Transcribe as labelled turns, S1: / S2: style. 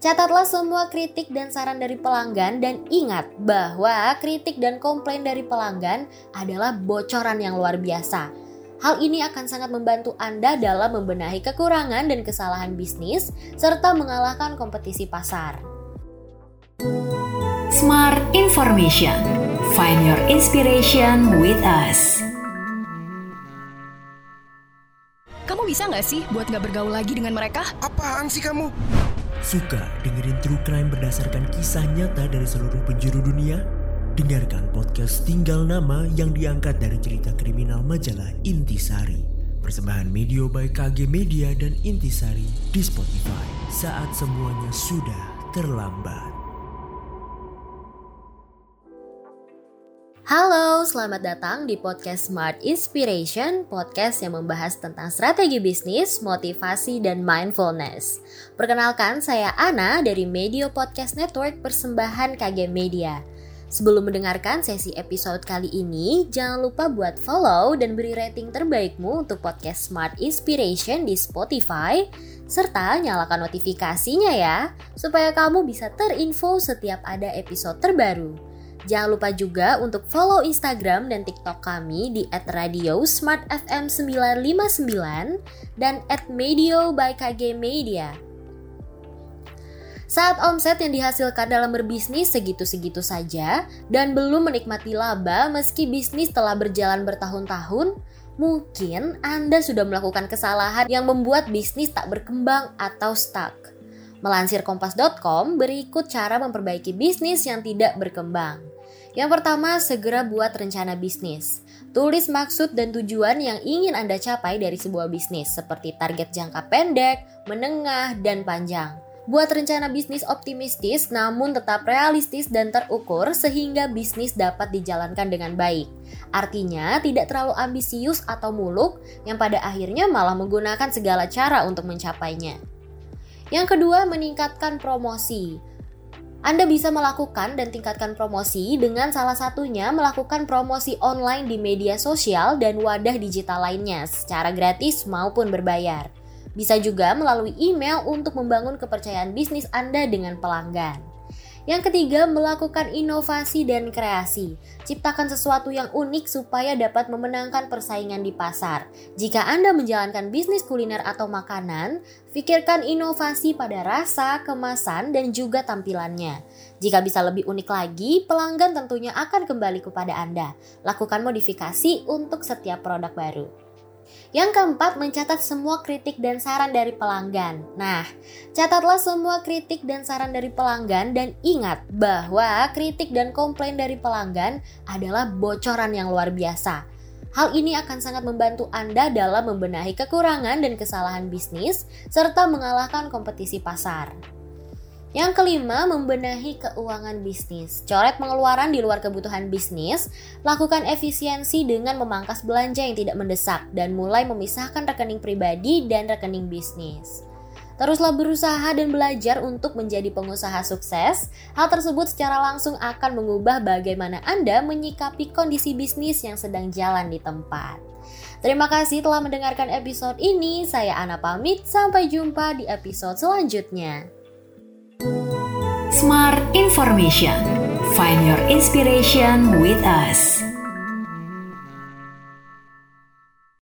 S1: Catatlah semua kritik dan saran dari pelanggan dan ingat bahwa kritik dan komplain dari pelanggan adalah bocoran yang luar biasa. Hal ini akan sangat membantu Anda dalam membenahi kekurangan dan kesalahan bisnis serta mengalahkan kompetisi pasar.
S2: Smart Information. Find your inspiration with us.
S3: Kamu bisa nggak sih buat nggak bergaul lagi dengan mereka?
S4: Apaan sih kamu?
S5: Suka dengerin true crime berdasarkan kisah nyata dari seluruh penjuru dunia? Dengarkan podcast Tinggal Nama yang diangkat dari cerita kriminal majalah Intisari. Persembahan Media by KG Media dan Intisari di Spotify saat semuanya sudah terlambat.
S1: Halo, selamat datang di podcast Smart Inspiration, podcast yang membahas tentang strategi bisnis, motivasi, dan mindfulness. Perkenalkan, saya Ana dari Media Podcast Network persembahan KG Media. Sebelum mendengarkan sesi episode kali ini, jangan lupa buat follow dan beri rating terbaikmu untuk podcast Smart Inspiration di Spotify, serta nyalakan notifikasinya ya, supaya kamu bisa terinfo setiap ada episode terbaru. Jangan lupa juga untuk follow Instagram dan TikTok kami di @radio_smartfm959 dan @medio by KG Media. Saat omset yang dihasilkan dalam berbisnis segitu-segitu saja dan belum menikmati laba meski bisnis telah berjalan bertahun-tahun, mungkin Anda sudah melakukan kesalahan yang membuat bisnis tak berkembang atau stuck. Melansir kompas.com, berikut cara memperbaiki bisnis yang tidak berkembang. Yang pertama, segera buat rencana bisnis. Tulis maksud dan tujuan yang ingin Anda capai dari sebuah bisnis, seperti target jangka pendek, menengah, dan panjang. Buat rencana bisnis optimistis namun tetap realistis dan terukur sehingga bisnis dapat dijalankan dengan baik. Artinya, tidak terlalu ambisius atau muluk yang pada akhirnya malah menggunakan segala cara untuk mencapainya. Yang kedua, meningkatkan promosi. Anda bisa melakukan dan tingkatkan promosi dengan salah satunya melakukan promosi online di media sosial dan wadah digital lainnya secara gratis maupun berbayar. Bisa juga melalui email untuk membangun kepercayaan bisnis Anda dengan pelanggan. Yang ketiga, melakukan inovasi dan kreasi. Ciptakan sesuatu yang unik supaya dapat memenangkan persaingan di pasar. Jika Anda menjalankan bisnis kuliner atau makanan, pikirkan inovasi pada rasa, kemasan, dan juga tampilannya. Jika bisa lebih unik lagi, pelanggan tentunya akan kembali kepada Anda. Lakukan modifikasi untuk setiap produk baru. Yang keempat, mencatat semua kritik dan saran dari pelanggan. Nah, catatlah semua kritik dan saran dari pelanggan dan ingat bahwa kritik dan komplain dari pelanggan adalah bocoran yang luar biasa. Hal ini akan sangat membantu Anda dalam membenahi kekurangan dan kesalahan bisnis serta mengalahkan kompetisi pasar. Yang kelima, membenahi keuangan bisnis. Coret pengeluaran di luar kebutuhan bisnis, lakukan efisiensi dengan memangkas belanja yang tidak mendesak dan mulai memisahkan rekening pribadi dan rekening bisnis. Teruslah berusaha dan belajar untuk menjadi pengusaha sukses. Hal tersebut secara langsung akan mengubah bagaimana Anda menyikapi kondisi bisnis yang sedang jalan di tempat. Terima kasih telah mendengarkan episode ini. Saya Ana pamit, sampai jumpa di episode selanjutnya.
S2: Smart Information. Find your inspiration with us.